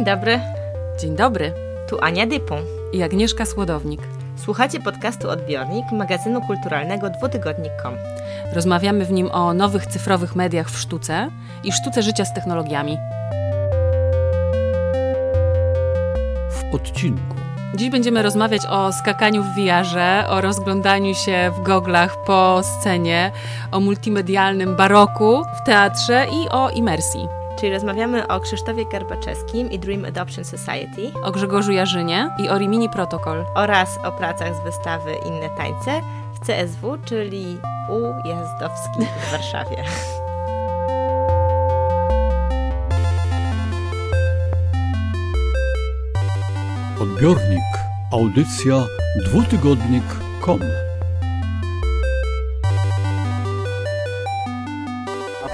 Dzień dobry. Dzień dobry. Tu Ania Dypą i Agnieszka Słodownik. Słuchacie podcastu Odbiornik magazynu kulturalnego dwutygodnik.com. Rozmawiamy w nim o nowych cyfrowych mediach w sztuce i sztuce życia z technologiami. W odcinku. Dziś będziemy rozmawiać o skakaniu w VR-ze, o rozglądaniu się w goglach po scenie, o multimedialnym baroku w teatrze i o imersji. Czyli rozmawiamy o Krzysztofie Garbaczewskim i Dream Adoption Society, o Grzegorzu Jarzynie i o Rimini Protocol oraz o pracach z wystawy Inne Tańce w CSW, czyli u Jazdowskich w Warszawie. Odbiornik. Audycja dwutygodnik.com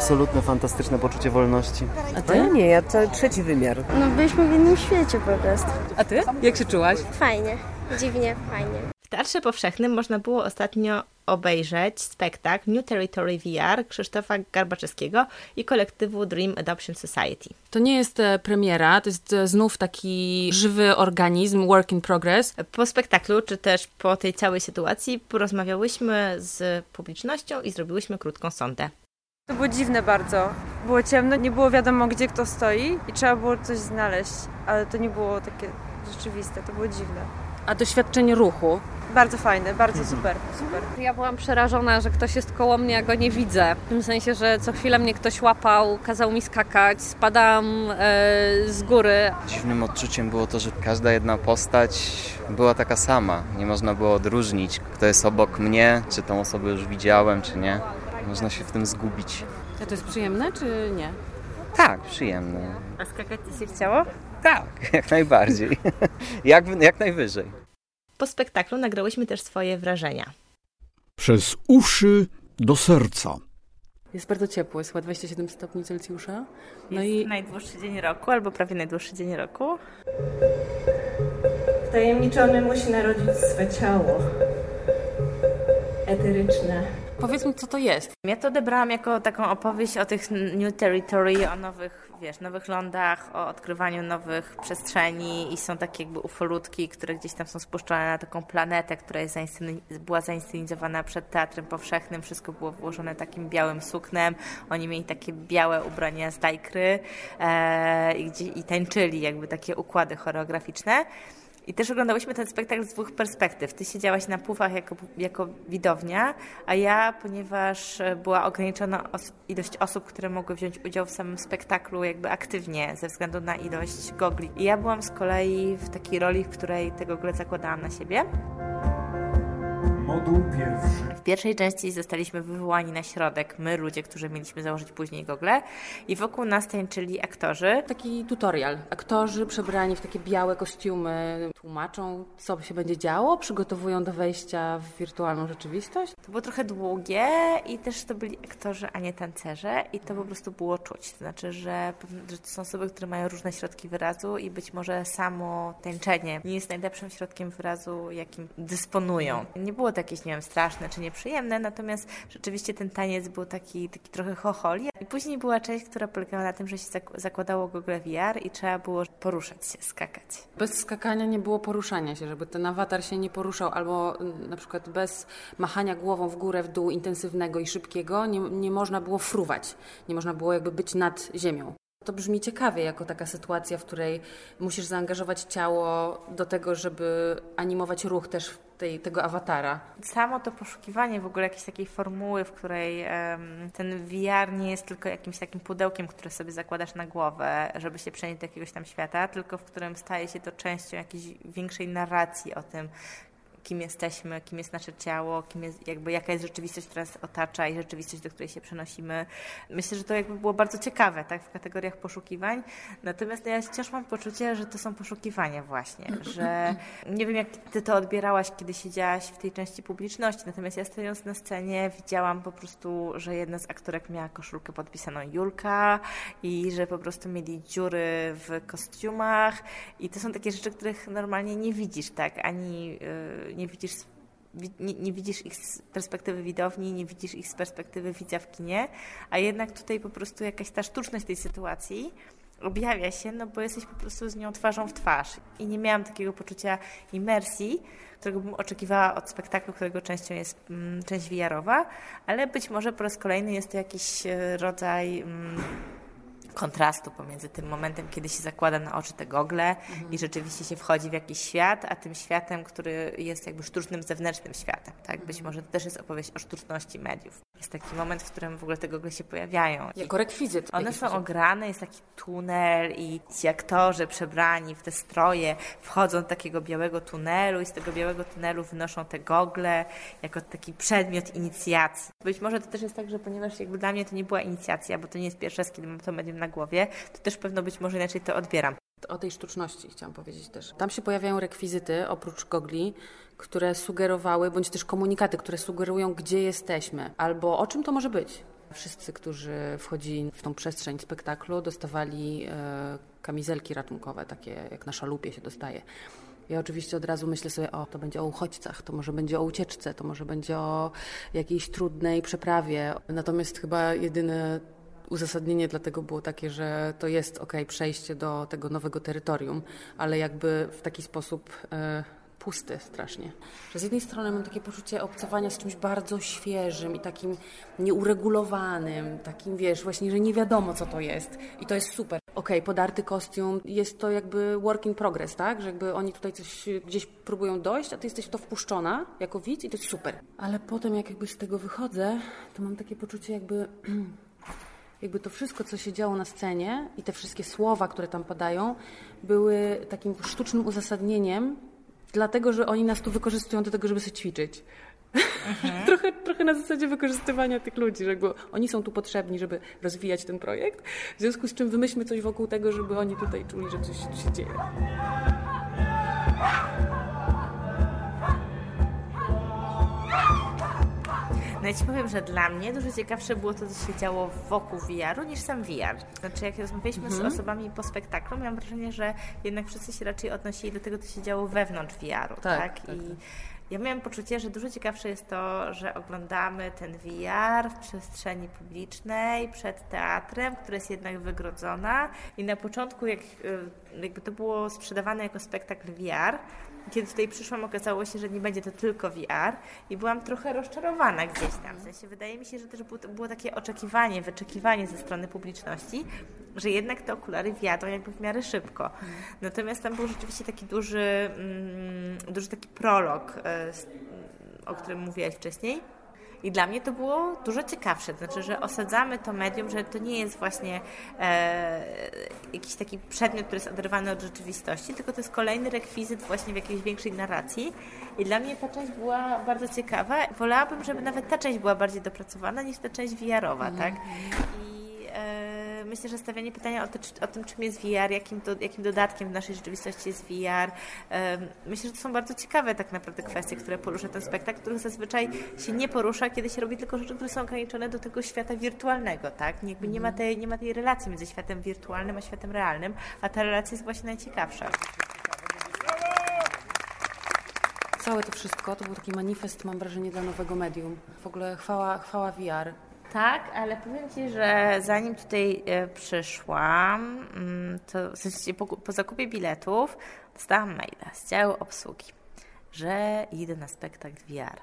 absolutne, fantastyczne poczucie wolności. A ty? A nie, ja to trzeci wymiar. No byliśmy w innym świecie po prostu. A ty? Jak się czułaś? Fajnie, dziwnie, fajnie. W Teatrze Powszechnym można było ostatnio obejrzeć spektakl New Territory VR Krzysztofa Garbaczewskiego i kolektywu Dream Adoption Society. To nie jest e, premiera, to jest e, znów taki żywy organizm, work in progress. Po spektaklu, czy też po tej całej sytuacji porozmawiałyśmy z publicznością i zrobiłyśmy krótką sondę. To było dziwne bardzo. Było ciemno, nie było wiadomo gdzie kto stoi i trzeba było coś znaleźć, ale to nie było takie rzeczywiste, to było dziwne. A doświadczenie ruchu? Bardzo fajne, bardzo mhm. super, super. Ja byłam przerażona, że ktoś jest koło mnie, a go nie widzę. W tym sensie, że co chwilę mnie ktoś łapał, kazał mi skakać, spadam e, z góry. Dziwnym odczuciem było to, że każda jedna postać była taka sama. Nie można było odróżnić, kto jest obok mnie, czy tą osobę już widziałem, czy nie. Można się w tym zgubić. A to jest przyjemne, czy nie? Tak, przyjemne. A skakać Ci się chciało? Tak, jak najbardziej. jak, jak najwyżej. Po spektaklu nagrałyśmy też swoje wrażenia. Przez uszy do serca. Jest bardzo ciepło, jest chyba 27 stopni Celsjusza. No jest i najdłuższy dzień roku, albo prawie najdłuższy dzień roku. Wtajemniczony musi narodzić swe ciało eteryczne Powiedz mi, co to jest. Ja to odebrałam jako taką opowieść o tych New Territory, o nowych, wiesz, nowych lądach, o odkrywaniu nowych przestrzeni i są takie jakby ufolutki, które gdzieś tam są spuszczone na taką planetę, która jest była zainscenizowana przed Teatrem Powszechnym. Wszystko było włożone takim białym suknem. Oni mieli takie białe ubrania z dajkry e, i, i tańczyli jakby takie układy choreograficzne. I też oglądałyśmy ten spektakl z dwóch perspektyw. Ty siedziałaś na pufach jako, jako widownia, a ja, ponieważ była ograniczona os ilość osób, które mogły wziąć udział w samym spektaklu jakby aktywnie ze względu na ilość gogli. I ja byłam z kolei w takiej roli, w której te gogle zakładałam na siebie. Moduł pierwszy. W pierwszej części zostaliśmy wywołani na środek, my ludzie, którzy mieliśmy założyć później gogle i wokół nas tańczyli aktorzy. Taki tutorial. Aktorzy przebrani w takie białe kostiumy tłumaczą, co się będzie działo, przygotowują do wejścia w wirtualną rzeczywistość. To było trochę długie i też to byli aktorzy, a nie tancerze i to po prostu było czuć. To znaczy, że, że to są osoby, które mają różne środki wyrazu i być może samo tańczenie nie jest najlepszym środkiem wyrazu, jakim dysponują. Nie było to jakieś, nie wiem, straszne czy nieprzyjemne, natomiast rzeczywiście ten taniec był taki, taki trochę chocholi. I później była część, która polegała na tym, że się zakładało Google VR i trzeba było poruszać się, skakać. Bez skakania nie było poruszania się, żeby ten awatar się nie poruszał, albo mm, na przykład bez machania głową w górę, w dół intensywnego i szybkiego nie, nie można było fruwać, nie można było jakby być nad ziemią. To brzmi ciekawie, jako taka sytuacja, w której musisz zaangażować ciało do tego, żeby animować ruch też tej, tego awatara. Samo to poszukiwanie w ogóle jakiejś takiej formuły, w której um, ten VR nie jest tylko jakimś takim pudełkiem, które sobie zakładasz na głowę, żeby się przenieść do jakiegoś tam świata, tylko w którym staje się to częścią jakiejś większej narracji o tym, kim jesteśmy, kim jest nasze ciało, kim jest, jakby jaka jest rzeczywistość, która nas otacza i rzeczywistość, do której się przenosimy. Myślę, że to jakby było bardzo ciekawe, tak, w kategoriach poszukiwań. Natomiast ja wciąż mam poczucie, że to są poszukiwania właśnie, że nie wiem, jak ty to odbierałaś, kiedy siedziałaś w tej części publiczności, natomiast ja stojąc na scenie widziałam po prostu, że jedna z aktorek miała koszulkę podpisaną Julka i że po prostu mieli dziury w kostiumach i to są takie rzeczy, których normalnie nie widzisz, tak, ani yy, nie widzisz nie, nie, widzisz ich z perspektywy widowni, nie widzisz ich z perspektywy widza w kinie, a jednak tutaj po prostu jakaś ta sztuczność tej sytuacji objawia się, no bo jesteś po prostu z nią twarzą w twarz. I nie miałam takiego poczucia imersji, którego bym oczekiwała od spektaklu, którego częścią jest mm, część wiarowa, ale być może po raz kolejny jest to jakiś e, rodzaj mm, kontrastu pomiędzy tym momentem, kiedy się zakłada na oczy te gogle mhm. i rzeczywiście się wchodzi w jakiś świat, a tym światem, który jest jakby sztucznym, zewnętrznym światem. Tak? Być mhm. może to też jest opowieść o sztuczności mediów. Jest taki moment, w którym w ogóle te gogle się pojawiają. Jako rekwizyt. One są ograne, jest taki tunel i ci aktorzy przebrani w te stroje wchodzą do takiego białego tunelu i z tego białego tunelu wynoszą te gogle jako taki przedmiot inicjacji. Być może to też jest tak, że ponieważ jakby dla mnie to nie była inicjacja, bo to nie jest pierwszy raz, kiedy mam to medium na głowie, to też pewno być może inaczej to odbieram. O tej sztuczności chciałam powiedzieć też. Tam się pojawiają rekwizyty oprócz gogli, które sugerowały, bądź też komunikaty, które sugerują, gdzie jesteśmy, albo o czym to może być. Wszyscy, którzy wchodzili w tą przestrzeń spektaklu, dostawali e, kamizelki ratunkowe, takie jak na szalupie się dostaje. Ja oczywiście od razu myślę sobie, o, to będzie o uchodźcach, to może będzie o ucieczce, to może będzie o jakiejś trudnej przeprawie. Natomiast chyba jedyne uzasadnienie dlatego było takie, że to jest ok, przejście do tego nowego terytorium, ale jakby w taki sposób e, pusty strasznie. Że z jednej strony mam takie poczucie obcowania z czymś bardzo świeżym i takim nieuregulowanym, takim wiesz, właśnie, że nie wiadomo co to jest i to jest super. Ok, podarty kostium, jest to jakby work in progress, tak? Że jakby oni tutaj coś gdzieś próbują dojść, a ty jesteś w to wpuszczona jako widz i to jest super. Ale potem jak jakby z tego wychodzę, to mam takie poczucie jakby jakby to wszystko, co się działo na scenie i te wszystkie słowa, które tam padają, były takim sztucznym uzasadnieniem, dlatego że oni nas tu wykorzystują do tego, żeby się ćwiczyć. Mhm. trochę, trochę na zasadzie wykorzystywania tych ludzi, że oni są tu potrzebni, żeby rozwijać ten projekt, w związku z czym wymyślmy coś wokół tego, żeby oni tutaj czuli, że coś się dzieje. No ja Ci powiem, że dla mnie dużo ciekawsze było to, co się działo wokół VR-u niż sam VR. Znaczy jak rozmawialiśmy mhm. z osobami po spektaklu, miałam wrażenie, że jednak wszyscy się raczej odnosili do tego, co się działo wewnątrz VR-u. Tak, tak? tak I tak. ja miałam poczucie, że dużo ciekawsze jest to, że oglądamy ten VR w przestrzeni publicznej, przed teatrem, która jest jednak wygrodzona i na początku jak, y, jakby to było sprzedawane jako spektakl VR, kiedy tutaj przyszłam, okazało się, że nie będzie to tylko VR i byłam trochę rozczarowana gdzieś tam. W sensie wydaje mi się, że też było, takie oczekiwanie, wyczekiwanie ze strony publiczności, że jednak te okulary wjadą jakby w miarę szybko. Natomiast tam był rzeczywiście taki duży, mm, duży taki prolog, e, o którym mówiłaś wcześniej i dla mnie to było dużo ciekawsze, znaczy, że osadzamy to medium, że to nie jest właśnie e, jakiś taki przedmiot, który jest oderwany od rzeczywistości, tylko to jest kolejny rekwizyt właśnie w jakiejś większej narracji. I dla mnie ta część była bardzo ciekawa. Wolałabym, żeby nawet ta część była bardziej dopracowana niż ta część VR-owa, tak? I e, myślę, że stawianie pytania o, to, o tym, czym jest VR, jakim, do, jakim dodatkiem w naszej rzeczywistości jest VR, myślę, że to są bardzo ciekawe tak naprawdę kwestie, które porusza ten spektakl, których zazwyczaj się nie porusza, kiedy się robi tylko rzeczy, które są ograniczone do tego świata wirtualnego, tak? Jakby nie ma tej, nie ma tej relacji między światem wirtualnym a światem realnym, a ta relacja jest właśnie najciekawsza. Całe to wszystko to był taki manifest, mam wrażenie, dla nowego medium. W ogóle chwała, chwała VR. Tak, ale powiem Ci, że zanim tutaj e, przyszłam, mm, to w sensie po, po zakupie biletów dostałam maila z działu obsługi, że idę na spektakl VR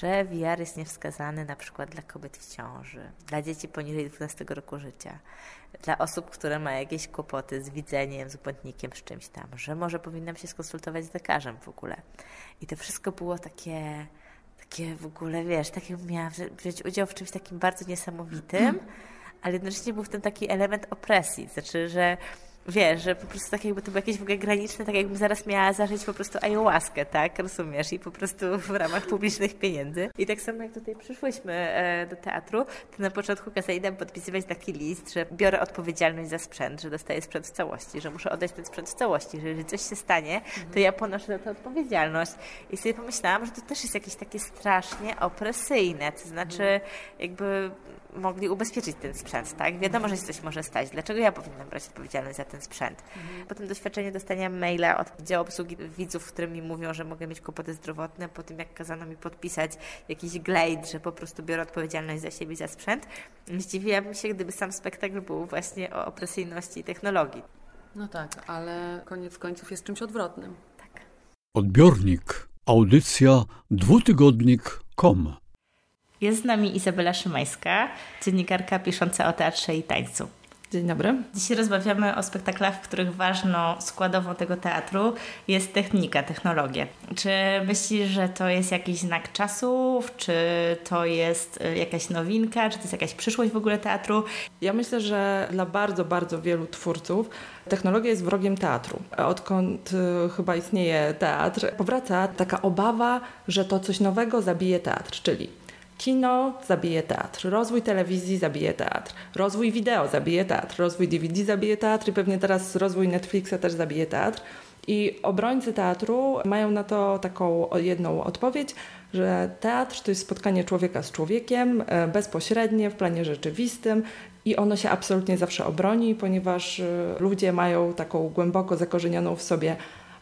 że VR jest niewskazany na przykład dla kobiet w ciąży, dla dzieci poniżej 12 roku życia, dla osób, które mają jakieś kłopoty z widzeniem, z błędnikiem, z czymś tam, że może powinnam się skonsultować z lekarzem w ogóle. I to wszystko było takie takie w ogóle, wiesz, tak jakbym miała wziąć udział w czymś takim bardzo niesamowitym, ale jednocześnie był w tym taki element opresji, znaczy, że wiesz, że po prostu tak jakby to było jakieś w ogóle graniczne, tak jakbym zaraz miała zażyć po prostu ayahuaskę, tak, rozumiesz, i po prostu w ramach publicznych pieniędzy. I tak samo jak tutaj przyszłyśmy e, do teatru, to na początku kazali nam podpisywać taki list, że biorę odpowiedzialność za sprzęt, że dostaję sprzęt w całości, że muszę oddać ten sprzęt w całości, że jeżeli coś się stanie, to ja ponoszę za to odpowiedzialność. I sobie pomyślałam, że to też jest jakieś takie strasznie opresyjne, to znaczy jakby mogli ubezpieczyć ten sprzęt, tak? Wiadomo, że się coś może stać. Dlaczego ja powinnam brać odpowiedzialność za ten sprzęt? Mhm. Potem doświadczenie dostania maila od działu obsługi widzów, w którym mi mówią, że mogę mieć kłopoty zdrowotne, po tym jak kazano mi podpisać jakiś glade, że po prostu biorę odpowiedzialność za siebie i za sprzęt. Zdziwiłabym się, gdyby sam spektakl był właśnie o opresyjności i technologii. No tak, ale koniec końców jest czymś odwrotnym. Odbiornik. Audycja dwutygodnik.com. Jest z nami Izabela Szymańska, dziennikarka pisząca o teatrze i tańcu. Dzień dobry. Dzisiaj rozmawiamy o spektaklach, w których ważną składową tego teatru jest technika, technologia. Czy myślisz, że to jest jakiś znak czasów? Czy to jest y, jakaś nowinka? Czy to jest jakaś przyszłość w ogóle teatru? Ja myślę, że dla bardzo, bardzo wielu twórców technologia jest wrogiem teatru. Odkąd y, chyba istnieje teatr, powraca taka obawa, że to coś nowego zabije teatr, czyli Kino zabije teatr, rozwój telewizji zabije teatr, rozwój wideo zabije teatr, rozwój DVD zabije teatr i pewnie teraz rozwój Netflixa też zabije teatr. I obrońcy teatru mają na to taką jedną odpowiedź, że teatr to jest spotkanie człowieka z człowiekiem, e, bezpośrednie, w planie rzeczywistym i ono się absolutnie zawsze obroni, ponieważ e, ludzie mają taką głęboko zakorzenioną w sobie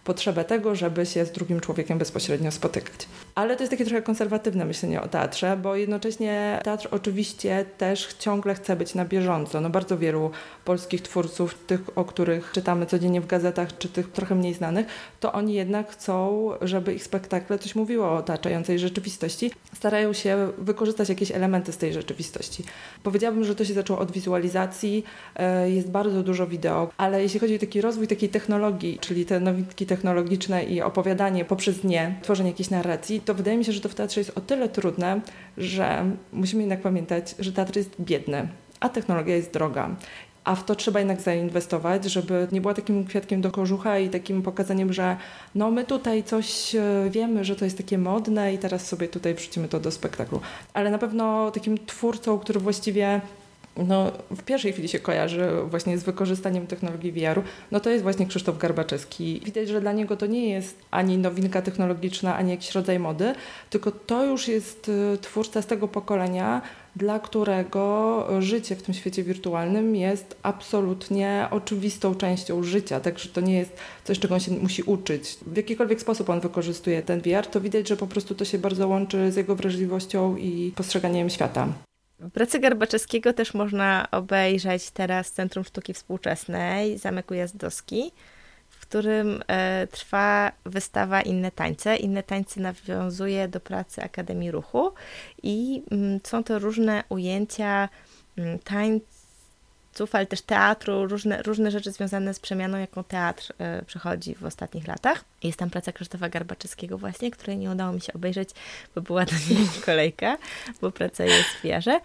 potrzebę tego, żeby się z drugim człowiekiem bezpośrednio spotykać. Ale to jest takie trochę konserwatywne myślenie o teatrze, bo jednocześnie teatr oczywiście też ciągle chce być na bieżąco. No bardzo wielu polskich twórców, tych, o których czytamy codziennie w gazetach, czy tych trochę mniej znanych, to oni jednak chcą, żeby ich spektakle coś mówiło o otaczającej rzeczywistości. Starają się wykorzystać jakieś elementy z tej rzeczywistości. Powiedziałabym, że to się zaczęło od wizualizacji, e, jest bardzo dużo wideo, ale jeśli chodzi o taki rozwój takiej technologii, czyli te nowinki technologiczne i opowiadanie poprzez nie, tworzenie jakiejś narracji, to wydaje mi się, że to w teatrze jest o tyle trudne, że musimy jednak pamiętać, że teatr jest biedny, a technologia jest droga. A w to trzeba jednak zainwestować, żeby nie była takim kwiatkiem do kożucha i takim pokazaniem, że no my tutaj coś e, wiemy, że to jest takie modne i teraz sobie tutaj wrzucimy to do spektaklu. Ale na pewno takim twórcą, który właściwie no, w pierwszej chwili się kojarzy właśnie z wykorzystaniem technologii VR-u, no to jest właśnie Krzysztof Garbaczewski. Widać, że dla niego to nie jest ani nowinka technologiczna, ani jakiś rodzaj mody, tylko to już jest y, twórca z tego pokolenia, dla którego życie w tym świecie wirtualnym jest absolutnie oczywistą częścią życia, także to nie jest coś, czego on się musi uczyć. W jakikolwiek sposób on wykorzystuje ten VR, to widać, że po prostu to się bardzo łączy z jego wrażliwością i postrzeganiem świata. Pracę Garbaczewskiego też można obejrzeć teraz w Centrum Sztuki Współczesnej, Zamek Ujazdowski, w którym e, trwa wystawa Inne Tańce. Inne Tańce nawiązuje do pracy Akademii Ruchu i mm, są to różne ujęcia mm, tańców, ale też teatru, różne, różne rzeczy związane z przemianą, jaką teatr e, przechodzi w ostatnich latach. Jest tam praca Krzysztofa Garbaczewskiego właśnie, której nie udało mi się obejrzeć, bo była do niej kolejka, bo praca jest w wiarze.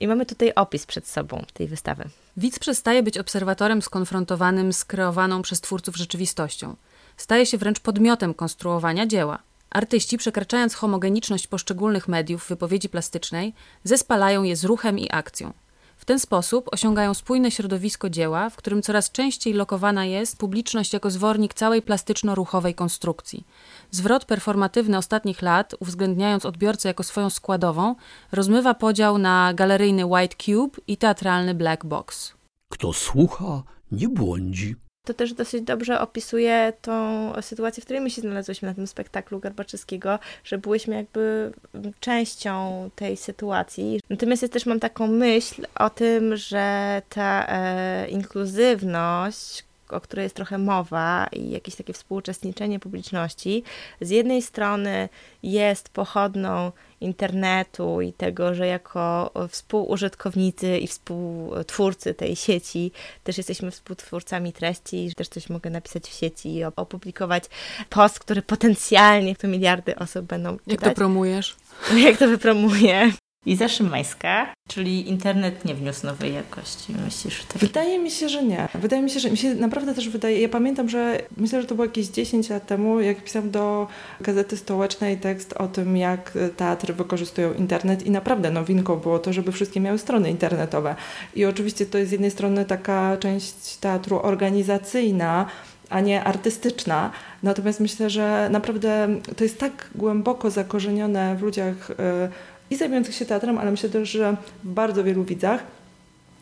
I mamy tutaj opis przed sobą tej wystawy. Widz przestaje być obserwatorem skonfrontowanym z kreowaną przez twórców rzeczywistością. Staje się wręcz podmiotem konstruowania dzieła. Artyści, przekraczając homogeniczność poszczególnych mediów wypowiedzi plastycznej, zespalają je z ruchem i akcją. W ten sposób osiągają spójne środowisko dzieła, w którym coraz częściej lokowana jest publiczność jako zwornik całej plastyczno-ruchowej konstrukcji. Zwrot performatywny ostatnich lat, uwzględniając odbiorcę jako swoją składową, rozmywa podział na galeryjny White Cube i teatralny Black Box. Kto słucha, nie błądzi. To też dosyć dobrze opisuje tą sytuację, w której my się znalazłyśmy na tym spektaklu Garbaczewskiego, że byłyśmy jakby częścią tej sytuacji. Natomiast ja też mam taką myśl o tym, że ta e, inkluzywność, o której jest trochę mowa i jakieś takie współuczestniczenie publiczności, z jednej strony jest pochodną internetu i tego, że jako współużytkownicy i współtwórcy tej sieci też jesteśmy współtwórcami treści i też coś mogę napisać w sieci i opublikować post, który potencjalnie to miliardy osób będą czytać. Jak to promujesz? Jak to wypromuję? Iza Szymańska, czyli internet nie wniósł nowej jakości. Myślisz, tak? Wydaje mi się, że nie. Wydaje mi się, że mi się naprawdę też wydaje. Ja pamiętam, że myślę, że to było jakieś 10 lat temu, jak pisałam do Gazety Stołecznej tekst o tym, jak teatry wykorzystują internet i naprawdę nowinką było to, żeby wszystkie miały strony internetowe. I oczywiście to jest z jednej strony taka część teatru organizacyjna, a nie artystyczna. Natomiast myślę, że naprawdę to jest tak głęboko zakorzenione w ludziach. Yy, i zajmujących się teatrem, ale myślę też, że w bardzo wielu widzach,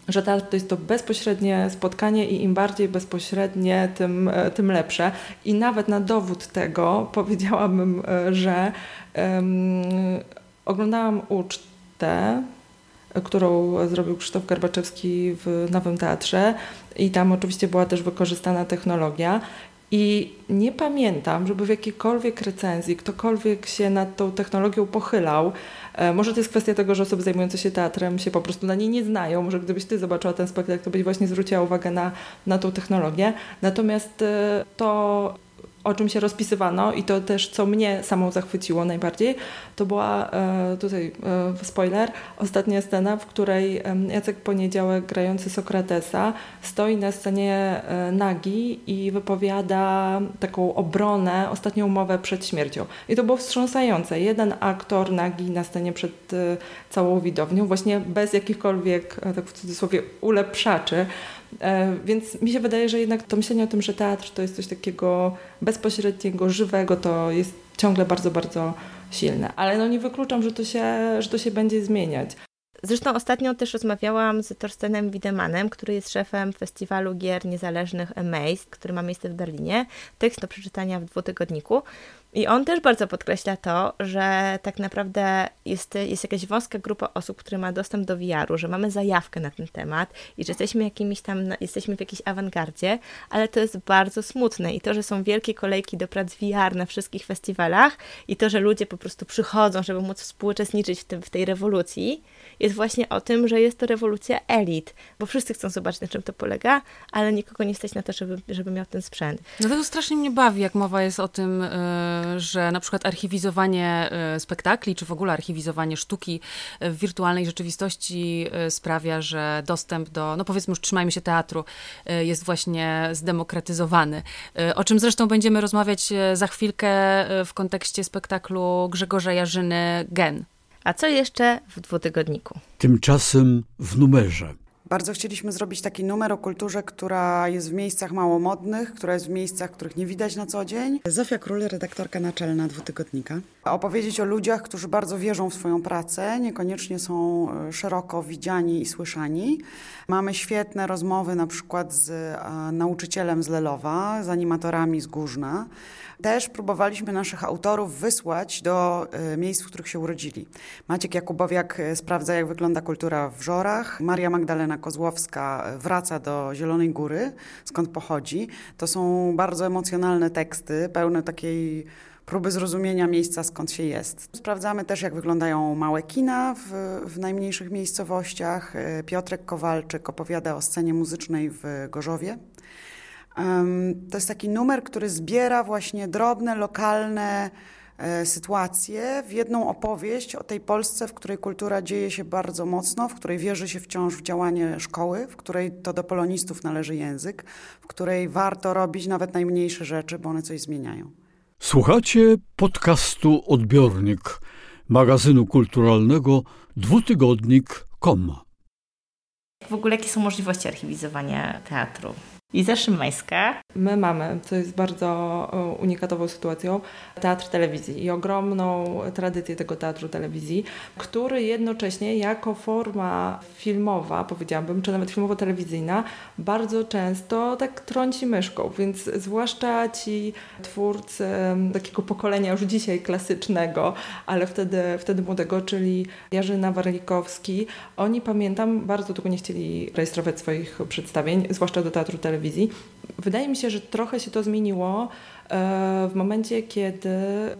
że teatr to jest to bezpośrednie spotkanie i im bardziej bezpośrednie, tym, e, tym lepsze. I nawet na dowód tego powiedziałabym, e, że um, oglądałam ucztę, którą zrobił Krzysztof Garbaczewski w Nowym Teatrze i tam oczywiście była też wykorzystana technologia i nie pamiętam, żeby w jakiejkolwiek recenzji ktokolwiek się nad tą technologią pochylał. E, może to jest kwestia tego, że osoby zajmujące się teatrem się po prostu na niej nie znają. Może gdybyś ty zobaczyła ten spektakl, to byś właśnie zwróciła uwagę na, na tą technologię. Natomiast e, to o czym się rozpisywano i to też, co mnie samą zachwyciło najbardziej, to była, e, tutaj e, spoiler, ostatnia scena, w której Jacek Poniedziałek grający Sokratesa stoi na scenie e, nagi i wypowiada taką obronę, ostatnią umowę przed śmiercią. I to było wstrząsające. Jeden aktor nagi na scenie przed całą widownią, właśnie bez jakichkolwiek, tak w cudzysłowie, ulepszaczy, więc mi się wydaje, że jednak to myślenie o tym, że teatr to jest coś takiego bezpośredniego, żywego, to jest ciągle bardzo, bardzo silne. Ale no nie wykluczam, że to się, że to się będzie zmieniać. Zresztą ostatnio też rozmawiałam z Torstenem Wiedemanem, który jest szefem festiwalu gier niezależnych Amaze, który ma miejsce w Berlinie. Tekst do przeczytania w dwutygodniku. I on też bardzo podkreśla to, że tak naprawdę jest, jest jakaś wąska grupa osób, które ma dostęp do VR-u, że mamy zajawkę na ten temat i że jesteśmy jakimiś tam, jesteśmy w jakiejś awangardzie, ale to jest bardzo smutne i to, że są wielkie kolejki do prac VR na wszystkich festiwalach i to, że ludzie po prostu przychodzą, żeby móc współuczestniczyć w, tym, w tej rewolucji, jest właśnie o tym, że jest to rewolucja elit, bo wszyscy chcą zobaczyć, na czym to polega, ale nikogo nie stać na to, żeby, żeby miał ten sprzęt. Dlatego strasznie mnie bawi, jak mowa jest o tym, e, że na przykład archiwizowanie e, spektakli, czy w ogóle archiwizowanie sztuki w wirtualnej rzeczywistości e, sprawia, że dostęp do, no powiedzmy już trzymajmy się teatru, jest właśnie zdemokratyzowany. O czym zresztą będziemy rozmawiać za chwilkę w kontekście spektaklu Grzegorza Jarzyny Gen. A co jeszcze w dwutygodniku? Tymczasem w numerze. Bardzo chcieliśmy zrobić taki numer o kulturze, która jest w miejscach mało modnych, która jest w miejscach, których nie widać na co dzień. Zofia Król, redaktorka naczelna dwutygodnika. Opowiedzieć o ludziach, którzy bardzo wierzą w swoją pracę, niekoniecznie są e, szeroko widziani i słyszani. Mamy świetne rozmowy na przykład z nauczycielem z Lelowa, z animatorami z Górzna. Też próbowaliśmy naszych autorów wysłać do e, miejsc, w których się urodzili. Maciek Jakubowiak e, sprawdza, jak wygląda kultura w Żorach. Maria Magdalena Kozłowska wraca do Zielonej Góry, skąd pochodzi. To są bardzo emocjonalne teksty, pełne takiej próby zrozumienia miejsca, skąd się jest. Sprawdzamy też, jak wyglądają małe kina w, w najmniejszych miejscowościach. Piotrek Kowalczyk opowiada o scenie muzycznej w Gorzowie. To jest taki numer, który zbiera właśnie drobne, lokalne e, sytuacje w jedną opowieść o tej Polsce, w której kultura dzieje się bardzo mocno, w której wierzy się wciąż w działanie szkoły, w której to do polonistów należy język, w której warto robić nawet najmniejsze rzeczy, bo one coś zmieniają. Słuchacie podcastu Odbiornik, magazynu kulturalnego dwutygodnik.com. W ogóle jakie są możliwości archiwizowania teatru? Iza Szymańska. My mamy, co jest bardzo e, unikatową sytuacją, teatr telewizji i ogromną tradycję tego teatru telewizji, który jednocześnie jako forma filmowa, powiedziałabym, czy nawet filmowo-telewizyjna, bardzo często tak trąci myszką, więc zwłaszcza ci twórcy takiego pokolenia już dzisiaj klasycznego, ale wtedy, wtedy młodego, czyli Jarzyna Warlikowski, oni pamiętam, bardzo długo nie chcieli rejestrować swoich przedstawień, zwłaszcza do teatru telewizji telewizji. Wydaje mi się, że trochę się to zmieniło e, w momencie, kiedy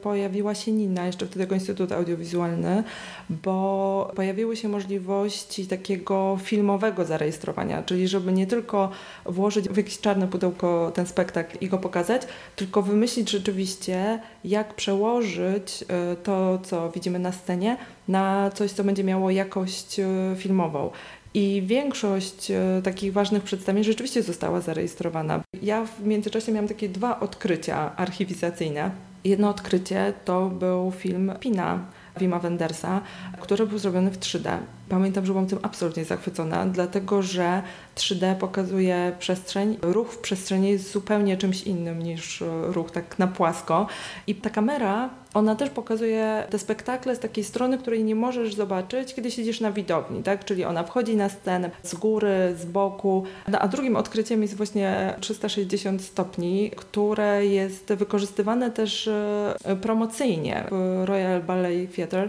pojawiła się Nina, jeszcze wtedy tego Instytut Audiowizualny, bo pojawiły się możliwości takiego filmowego zarejestrowania, czyli żeby nie tylko włożyć w jakieś czarne pudełko ten spektakl i go pokazać, tylko wymyślić rzeczywiście, jak przełożyć e, to, co widzimy na scenie, na coś, co będzie miało jakość e, filmową. I większość e, takich ważnych przedstawień rzeczywiście została zarejestrowana. Ja w międzyczasie miałam takie dwa odkrycia archiwizacyjne. Jedno odkrycie to był film Pina Wima Wendersa, który był zrobiony w 3D. Pamiętam, że byłam tym absolutnie zachwycona, dlatego że 3D pokazuje przestrzeń. Ruch w przestrzeni jest zupełnie czymś innym niż ruch tak na płasko. I ta kamera ona też pokazuje te spektakle z takiej strony, której nie możesz zobaczyć, kiedy siedzisz na widowni, tak? Czyli ona wchodzi na scenę z góry, z boku. No, a drugim odkryciem jest właśnie 360 stopni, które jest wykorzystywane też e, promocyjnie w Royal Ballet Theatre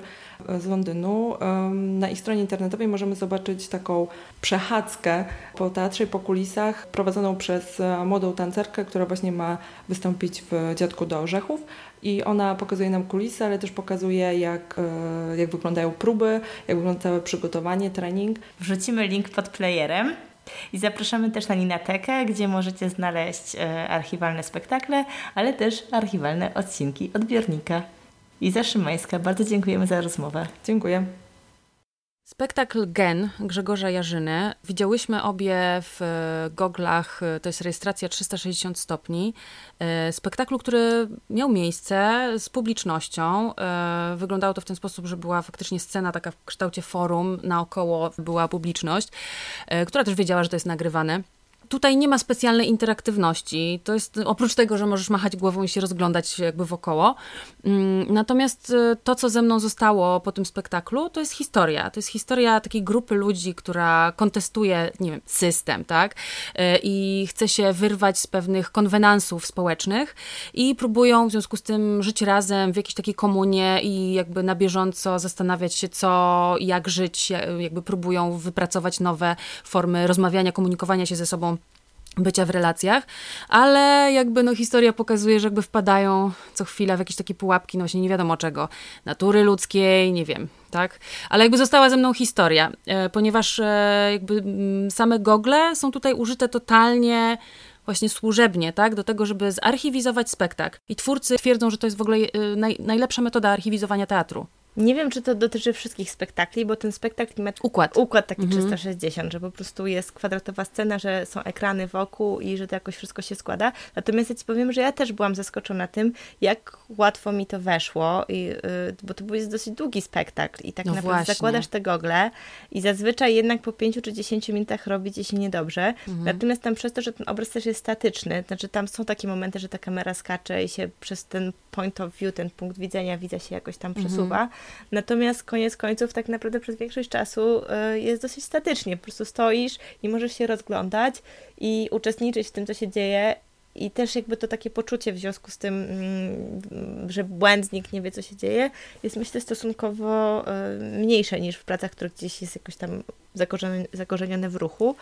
z Londynu. Na ich stronie internetowej możemy zobaczyć taką przechadzkę po teatrze i po kulisach prowadzoną przez e, młodą tancerkę, która właśnie ma wystąpić w Dziadku do Orzechów. I ona pokazuje nam kulisy, ale też pokazuje, jak, e, jak wyglądają próby, jak wygląda całe przygotowanie, trening. Wrzucimy link pod playerem. I zapraszamy też na Ninatekę, gdzie możecie znaleźć e, archiwalne spektakle, ale też archiwalne odcinki odbiornika. Iza Szymańska, bardzo dziękujemy za rozmowę. Dziękuję. Spektakl Gen Grzegorza Jarzyny widziałyśmy obie w e, goglach, e, to jest rejestracja 360 stopni. E, spektaklu, który miał miejsce z publicznością. Wyglądało to w ten sposób, że była faktycznie scena taka w kształcie forum, naokoło była publiczność, która też wiedziała, że to jest nagrywane. Tutaj nie ma specjalnej interaktywności. To jest oprócz tego, że możesz machać głową i się rozglądać jakby wokoło. Mm, natomiast y, to, co ze mną zostało po tym spektaklu, to jest historia. To jest historia takiej grupy ludzi, która kontestuje, nie wiem, system, tak? Y, I chce się wyrwać z pewnych konwenansów społecznych i próbują w związku z tym żyć razem w jakiejś takiej komunie i jakby na bieżąco zastanawiać się, co, jak żyć, jakby próbują wypracować nowe formy rozmawiania, komunikowania się ze sobą bycia w relacjach, ale jakby no historia pokazuje, że jakby wpadają co chwila w jakieś takie pułapki, no właśnie nie wiadomo czego, natury ludzkiej, nie wiem, tak? Ale jakby została ze mną historia, e, ponieważ e, jakby same gogle są tutaj użyte totalnie właśnie służebnie, tak, do tego, żeby zarchiwizować spektakl. I twórcy twierdzą, że to jest w ogóle e, naj, najlepsza metoda archiwizowania teatru. Nie wiem, czy to dotyczy wszystkich spektakli, bo ten spektakl ma układ, układ taki mhm. 360, że po prostu jest kwadratowa scena, że są ekrany wokół i że to jakoś wszystko się składa. Natomiast ja Ci powiem, że ja też byłam zaskoczona tym, jak łatwo mi to weszło, i, yy, bo to był jest dosyć długi spektakl i tak no naprawdę właśnie. zakładasz te gogle i zazwyczaj jednak po 5 czy 10 minutach robi Ci się niedobrze. Mhm. Natomiast tam przez to, że ten obraz też jest statyczny, znaczy tam są takie momenty, że ta kamera skacze i się przez ten point of view, ten punkt widzenia, widza się jakoś tam przesuwa. Mhm Natomiast koniec końców tak naprawdę przez większość czasu e, jest dosyć statycznie. Po prostu stoisz i możesz się rozglądać i uczestniczyć w tym, co się dzieje i też jakby to takie poczucie w związku z tym, mm, że błędnik nie wie, co się dzieje, jest myślę stosunkowo e, mniejsze niż w pracach, które gdzieś jest jakoś tam zakorzenione, zakorzenione w ruchu.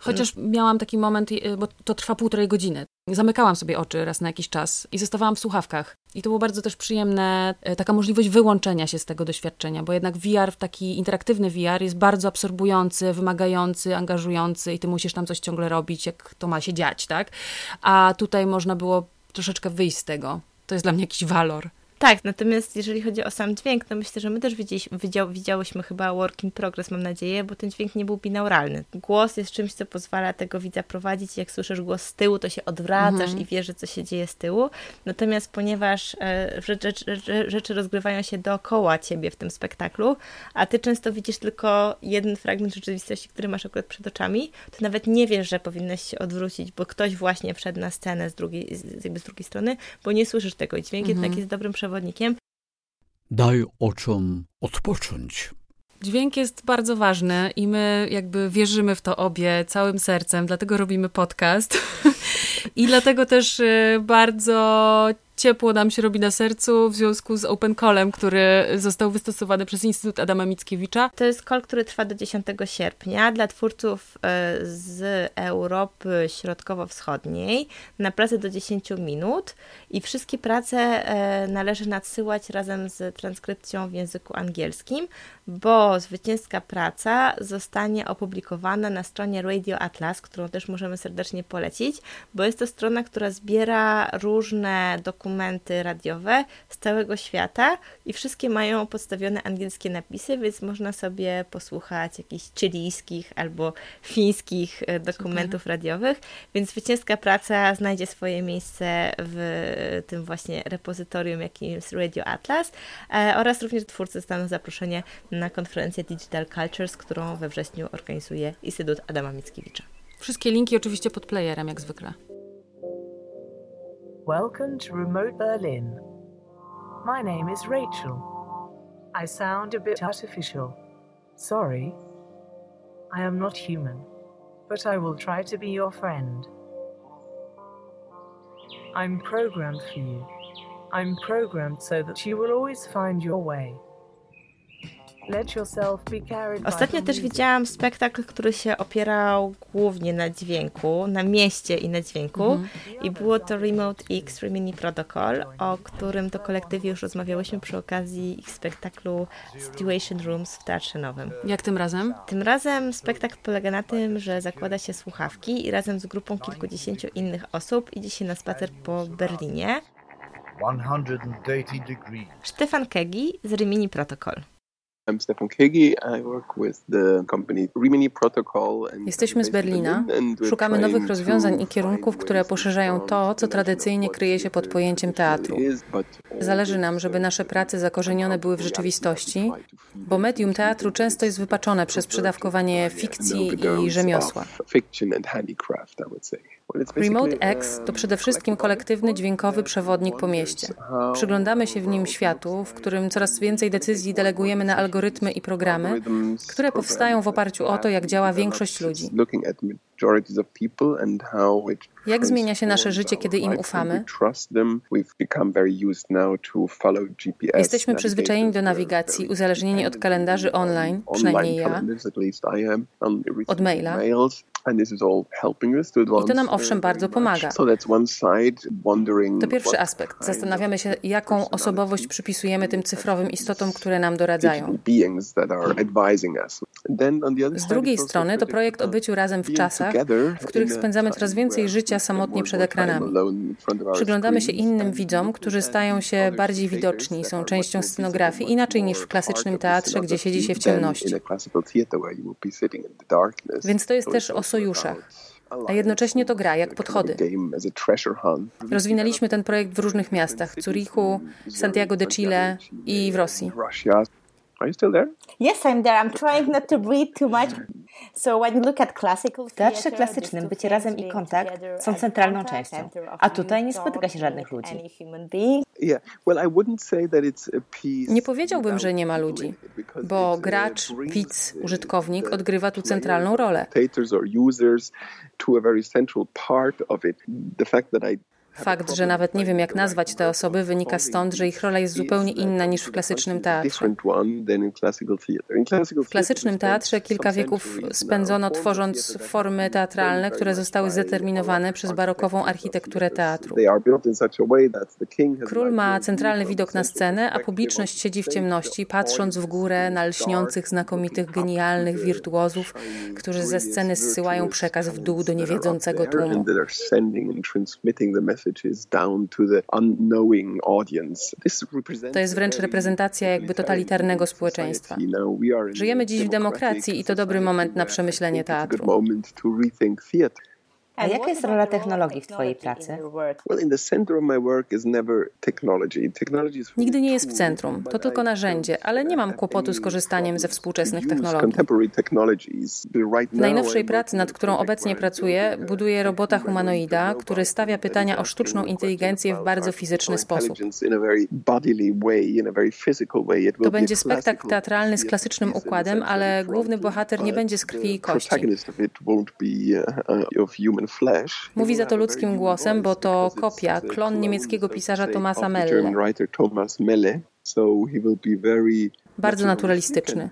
Chociaż miałam taki moment, y, bo to trwa półtorej godziny. Zamykałam sobie oczy raz na jakiś czas i zostawałam w słuchawkach. I to było bardzo też przyjemne, y, taka możliwość wyłączenia się z tego doświadczenia, bo jednak VR, taki interaktywny VR jest bardzo absorbujący, wymagający, angażujący i ty musisz tam coś ciągle robić, jak to ma się dziać, tak? A tutaj można było troszeczkę wyjść z tego. To jest dla mnie jakiś walor. Tak, natomiast jeżeli chodzi o sam dźwięk, to myślę, że my też widział, widziałyśmy chyba work in progress, mam nadzieję, bo ten dźwięk nie był binauralny. Głos jest czymś, co pozwala tego widza prowadzić. Jak słyszysz głos z tyłu, to się odwracasz mhm. i wiesz, że co się dzieje z tyłu. Natomiast ponieważ e, rzeczy, rzeczy, rzeczy rozgrywają się dookoła ciebie w tym spektaklu, a ty często widzisz tylko jeden fragment rzeczywistości, który masz akurat przed oczami, to nawet nie wiesz, że powinnaś się odwrócić, bo ktoś właśnie wszedł na scenę z drugiej, jakby z drugiej strony, bo nie słyszysz tego. Dźwięk mhm. jednak jest dobrym przewodnikiem. Daj oczom odpocząć. Dźwięk jest bardzo ważny i my jakby wierzymy w to obie całym sercem, dlatego robimy podcast. I dlatego też y, bardzo ciepło nam się robi na sercu w związku z Open Callem, który został wystosowany przez Instytut Adama Mickiewicza. To jest call, który trwa do 10 sierpnia dla twórców e, z Europy Środkowo-Wschodniej na pracę do 10 minut i wszystkie prace e, należy nadsyłać razem z transkrypcją w języku angielskim, bo zwycięska praca zostanie opublikowana na stronie Radio Atlas, którą też możemy serdecznie polecić, bo jest to strona, która zbiera różne dokumenty radiowe z całego świata i wszystkie mają podstawione angielskie napisy, więc można sobie posłuchać jakichś chilijskich albo fińskich e, dokumentów Super. radiowych, więc zwycięska praca znajdzie swoje miejsce w tym właśnie repozytorium, jakim jest Radio Atlas e, oraz również twórcy dostaną zaproszenie na konferencję Digital Cultures, którą we wrześniu organizuje Instytut Adama Mickiewicza. Wszystkie linki oczywiście pod playerem, jak zwykle. Welcome to remote Berlin. My name is Rachel. I sound a bit artificial. Sorry. I am not human, but I will try to be your friend. I'm programmed for you. I'm programmed so that you will always find your way. Ostatnio też widziałam spektakl, który się opierał głównie na dźwięku, na mieście i na dźwięku. Mhm. I było to Remote X Rimini Protocol, o którym to kolektywie już rozmawiałyśmy przy okazji ich spektaklu Situation Rooms w Teatrze Nowym. Jak tym razem? Tym razem spektakl polega na tym, że zakłada się słuchawki i razem z grupą kilkudziesięciu innych osób idzie się na spacer po Berlinie. 180 degrees. Stefan Kegi z Rimini Protocol. Jesteśmy z Berlina. Szukamy nowych rozwiązań i kierunków, które poszerzają to, co tradycyjnie kryje się pod pojęciem teatru. Zależy nam, żeby nasze prace zakorzenione były w rzeczywistości, bo medium teatru często jest wypaczone przez przedawkowanie fikcji i rzemiosła. Remote X to przede wszystkim kolektywny dźwiękowy przewodnik po mieście. Przyglądamy się w nim światu, w którym coraz więcej decyzji delegujemy na algorytmy i programy, które powstają w oparciu o to, jak działa większość ludzi. Jak zmienia się nasze życie, kiedy im ufamy? Jesteśmy przyzwyczajeni do nawigacji, uzależnieni od kalendarzy online, przynajmniej ja, od maila. I to nam owszem bardzo pomaga. To pierwszy aspekt. Zastanawiamy się, jaką osobowość przypisujemy tym cyfrowym istotom, które nam doradzają. Z drugiej strony to projekt o byciu razem w czasach, w których spędzamy coraz więcej życia samotnie przed ekranami. Przyglądamy się innym widzom, którzy stają się bardziej widoczni, są częścią scenografii, inaczej niż w klasycznym teatrze, gdzie siedzi się w ciemności. Więc to jest też o sojuszach. A jednocześnie to gra, jak podchody. Rozwinęliśmy ten projekt w różnych miastach, w Zurichu, Santiago de Chile i w Rosji. Are you still there? Yes, I'm there. I'm trying not to breathe too much. So when you look at classical W teatrze klasycznym bycie razem i kontakt są centralną częścią, a tutaj nie spotyka się żadnych ludzi. Yeah. Well, I wouldn't say that it's a piece Nie powiedziałbym, że nie ma ludzi, bo gracz, widz, użytkownik odgrywa tu centralną rolę. Fakt, że nawet nie wiem, jak nazwać te osoby, wynika stąd, że ich rola jest zupełnie inna niż w klasycznym teatrze. W klasycznym teatrze kilka wieków spędzono tworząc formy teatralne, które zostały zdeterminowane przez barokową architekturę teatru. Król ma centralny widok na scenę, a publiczność siedzi w ciemności, patrząc w górę na lśniących, znakomitych, genialnych wirtuozów, którzy ze sceny zsyłają przekaz w dół do niewiedzącego tłumu. To jest wręcz reprezentacja jakby totalitarnego społeczeństwa. Żyjemy dziś w demokracji i to dobry moment na przemyślenie teatru. A jaka jest rola technologii w Twojej pracy? Nigdy nie jest w centrum, to tylko narzędzie, ale nie mam kłopotu z korzystaniem ze współczesnych technologii. W now, najnowszej pracy, nad którą obecnie pracuję, buduję robota humanoida, który stawia pytania o sztuczną inteligencję w bardzo fizyczny sposób. To będzie spektakl teatralny z klasycznym układem, ale główny bohater nie będzie z krwi i kości. Mówi za to ludzkim głosem, bo to kopia, klon niemieckiego pisarza Tomasa Melle. Bardzo naturalistyczny.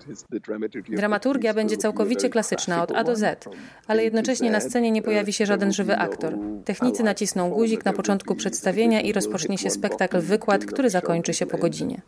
Dramaturgia będzie całkowicie klasyczna od A do Z, ale jednocześnie na scenie nie pojawi się żaden żywy aktor. Technicy nacisną guzik na początku przedstawienia i rozpocznie się spektakl wykład, który zakończy się po godzinie.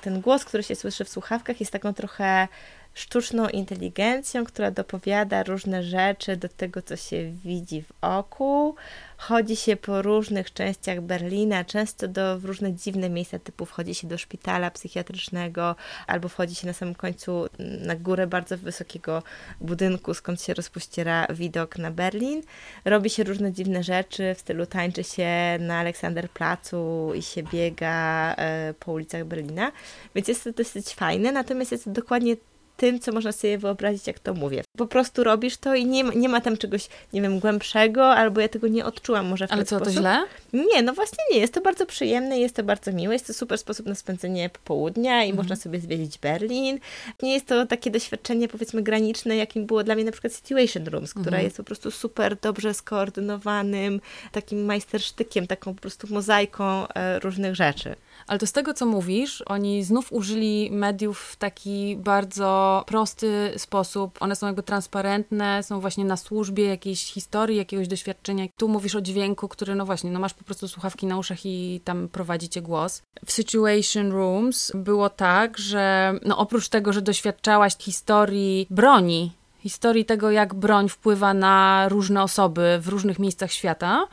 Ten głos, który się słyszy w słuchawkach, jest taką trochę sztuczną inteligencją, która dopowiada różne rzeczy do tego, co się widzi w oku. Chodzi się po różnych częściach Berlina, często do w różne dziwne miejsca, typu wchodzi się do szpitala psychiatrycznego, albo wchodzi się na samym końcu na górę bardzo wysokiego budynku, skąd się rozpościera widok na Berlin. Robi się różne dziwne rzeczy, w stylu tańczy się na Aleksanderplatzu i się biega e, po ulicach Berlina, więc jest to dosyć fajne, natomiast jest to dokładnie tym, co można sobie wyobrazić, jak to mówię. Po prostu robisz to i nie, ma- nie ma tam czegoś, nie wiem, głębszego, albo ja tego nie odczułam może w Ale ten co, to sposób. źle? Nie, no właśnie nie. Jest to bardzo przyjemne, jest to bardzo miłe, jest to super sposób na spędzenie popołudnia i Mhm. można sobie zwiedzić Berlin. Nie jest to takie doświadczenie, powiedzmy, graniczne, jakim było dla mnie na przykład Situation Rooms, która Mhm. jest po prostu super dobrze skoordynowanym, takim majstersztykiem, taką po prostu mozaiką e, różnych rzeczy. Ale to z tego, co mówisz, oni znów użyli mediów w taki bardzo prosty sposób. One są jakby transparentne, są właśnie na służbie jakiejś historii, jakiegoś doświadczenia. Tu mówisz o dźwięku, który, no właśnie, no masz po prostu słuchawki na uszach i tam prowadzicie głos. W Situation Rooms było tak, że no oprócz tego, że doświadczałaś historii broni, historii tego, jak broń wpływa na różne osoby w różnych miejscach świata,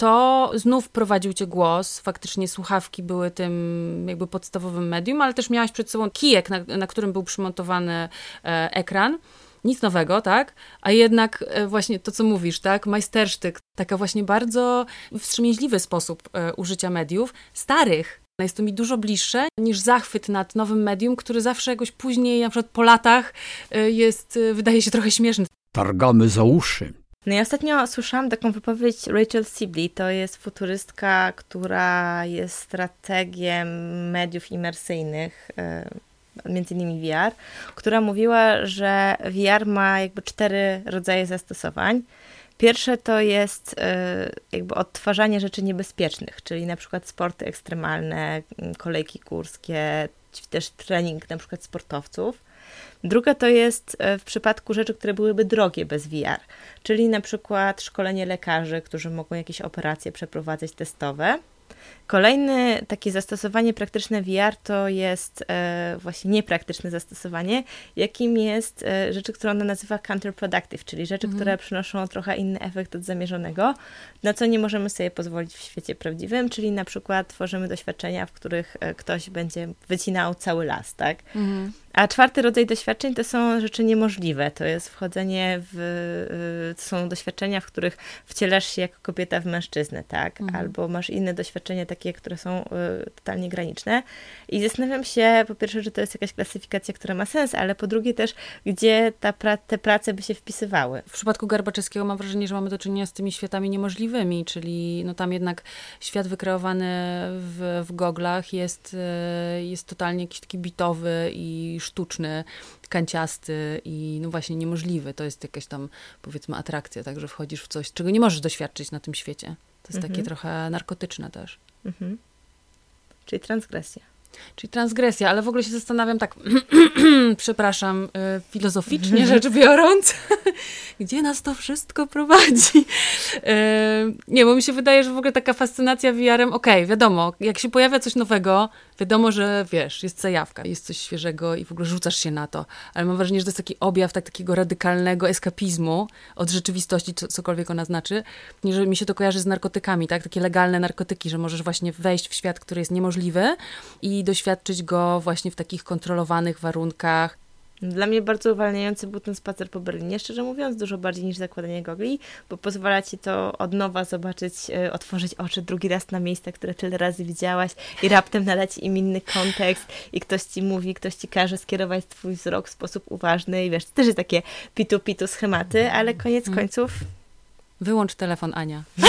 to znów prowadził cię głos. Faktycznie słuchawki były tym jakby podstawowym medium, ale też miałaś przed sobą kijek, na, na którym był przymontowany e, ekran. Nic nowego, tak? A jednak e, właśnie to, co mówisz, tak? Majstersztyk, taka właśnie bardzo wstrzemięźliwy sposób e, użycia mediów, starych. Jest to mi dużo bliższe niż zachwyt nad nowym medium, który zawsze jakoś później, na przykład po latach, jest, wydaje się trochę śmieszny. Targamy za uszy. No i ostatnio słyszałam taką wypowiedź Rachel Sibley, to jest futurystka, która jest strategiem mediów imersyjnych, e, między innymi VR, która mówiła, że VR ma jakby cztery rodzaje zastosowań. Pierwsze to jest e, jakby odtwarzanie rzeczy niebezpiecznych, czyli na przykład sporty ekstremalne, kolejki górskie, też trening na przykład sportowców. Druga to jest e, w przypadku rzeczy, które byłyby drogie bez VR, czyli na przykład szkolenie lekarzy, którzy mogą jakieś operacje przeprowadzać testowe. Kolejne takie zastosowanie praktyczne VR to jest e, właśnie niepraktyczne zastosowanie, jakim jest e, rzeczy, które ona nazywa counterproductive, czyli rzeczy, Mhm. które przynoszą trochę inny efekt od zamierzonego, na co nie możemy sobie pozwolić w świecie prawdziwym, czyli na przykład tworzymy doświadczenia, w których e, ktoś będzie wycinał cały las, tak? Mhm. A czwarty rodzaj doświadczeń to są rzeczy niemożliwe. To jest wchodzenie w. To są doświadczenia, w których wcielasz się jako kobieta w mężczyznę, tak? Mhm. Albo masz inne doświadczenia, takie, które są y, totalnie graniczne. I zastanawiam się, po pierwsze, że to jest jakaś klasyfikacja, która ma sens, ale po drugie też, gdzie ta pra- te prace by się wpisywały. W przypadku Garbaczewskiego mam wrażenie, że mamy do czynienia z tymi światami niemożliwymi, czyli no tam jednak świat wykreowany w, w goglach jest, e, jest totalnie jakiś taki bitowy i sztuczny, kanciasty i no właśnie niemożliwy. To jest jakaś tam powiedzmy atrakcja, tak, że wchodzisz w coś, czego nie możesz doświadczyć na tym świecie. To jest takie Mhm. trochę narkotyczne też. Mhm. Czyli transgresja. Czyli transgresja, ale w ogóle się zastanawiam tak, przepraszam, y, filozoficznie rzecz biorąc, gdzie nas to wszystko prowadzi? Y, Nie, bo mi się wydaje, że w ogóle taka fascynacja VR-em, okej, wiadomo, jak się pojawia coś nowego, wiadomo, że wiesz, jest zajawka, jest coś świeżego i w ogóle rzucasz się na to, ale mam wrażenie, że to jest taki objaw tak, takiego radykalnego eskapizmu od rzeczywistości, co, cokolwiek ona znaczy, że mi się to kojarzy z narkotykami, tak, takie legalne narkotyki, że możesz właśnie wejść w świat, który jest niemożliwy i doświadczyć go właśnie w takich kontrolowanych warunkach. Dla mnie bardzo uwalniający był ten spacer po Berlinie, szczerze mówiąc, dużo bardziej niż zakładanie gogli, bo pozwala ci to od nowa zobaczyć, e, otworzyć oczy drugi raz na miejsca, które tyle razy widziałaś i raptem nadać im inny kontekst i ktoś ci mówi, ktoś ci każe skierować twój wzrok w sposób uważny i wiesz, to też jest takie pitu-pitu schematy, ale koniec Mhm. końców... Wyłącz telefon, Ania.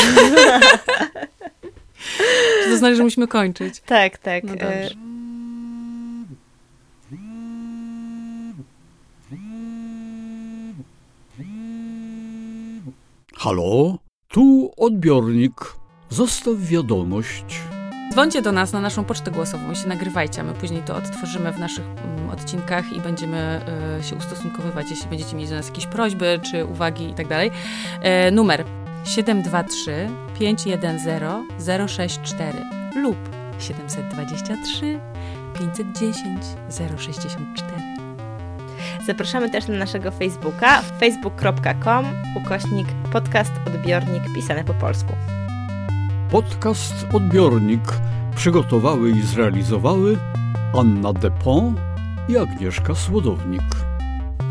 Czy to znaczy, że musimy kończyć? Tak, tak. No e, dobrze. Halo? Tu odbiornik. Zostaw wiadomość. Dzwońcie do nas na naszą pocztę głosową się nagrywajcie, a my później to odtworzymy w naszych mm, odcinkach i będziemy e, się ustosunkowywać, jeśli będziecie mieć do nas jakieś prośby czy uwagi i tak. E, Numer 723 510 064 lub 723 510 064. Zapraszamy też na naszego Facebooka facebook.com ukośnik podcast odbiornik pisane po polsku. Podcast Odbiornik przygotowały i zrealizowały Anna Depont i Agnieszka Słodownik.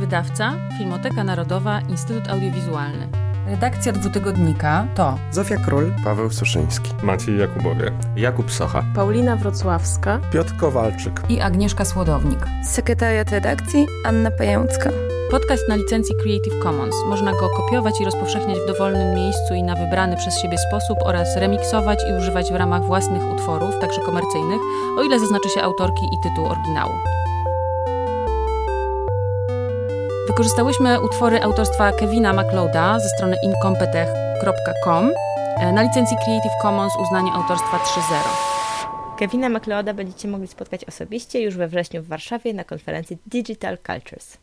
Wydawca Filmoteka Narodowa Instytut Audiowizualny. Redakcja dwutygodnika to Zofia Król, Paweł Suszyński, Maciej Jakubowie, Jakub Socha, Paulina Wrocławska, Piotr Kowalczyk i Agnieszka Słodownik. Sekretariat redakcji Anna Pającka. Podcast na licencji Creative Commons. Można go kopiować i rozpowszechniać w dowolnym miejscu i na wybrany przez siebie sposób oraz remiksować i używać w ramach własnych utworów, także komercyjnych, o ile zaznaczy się autorki i tytuł oryginału. Wykorzystałyśmy utwory autorstwa Kevina MacLeoda ze strony incompetech.com na licencji Creative Commons uznanie autorstwa 3.0. Kevina MacLeoda będziecie mogli spotkać osobiście już we wrześniu w Warszawie na konferencji Digital Cultures.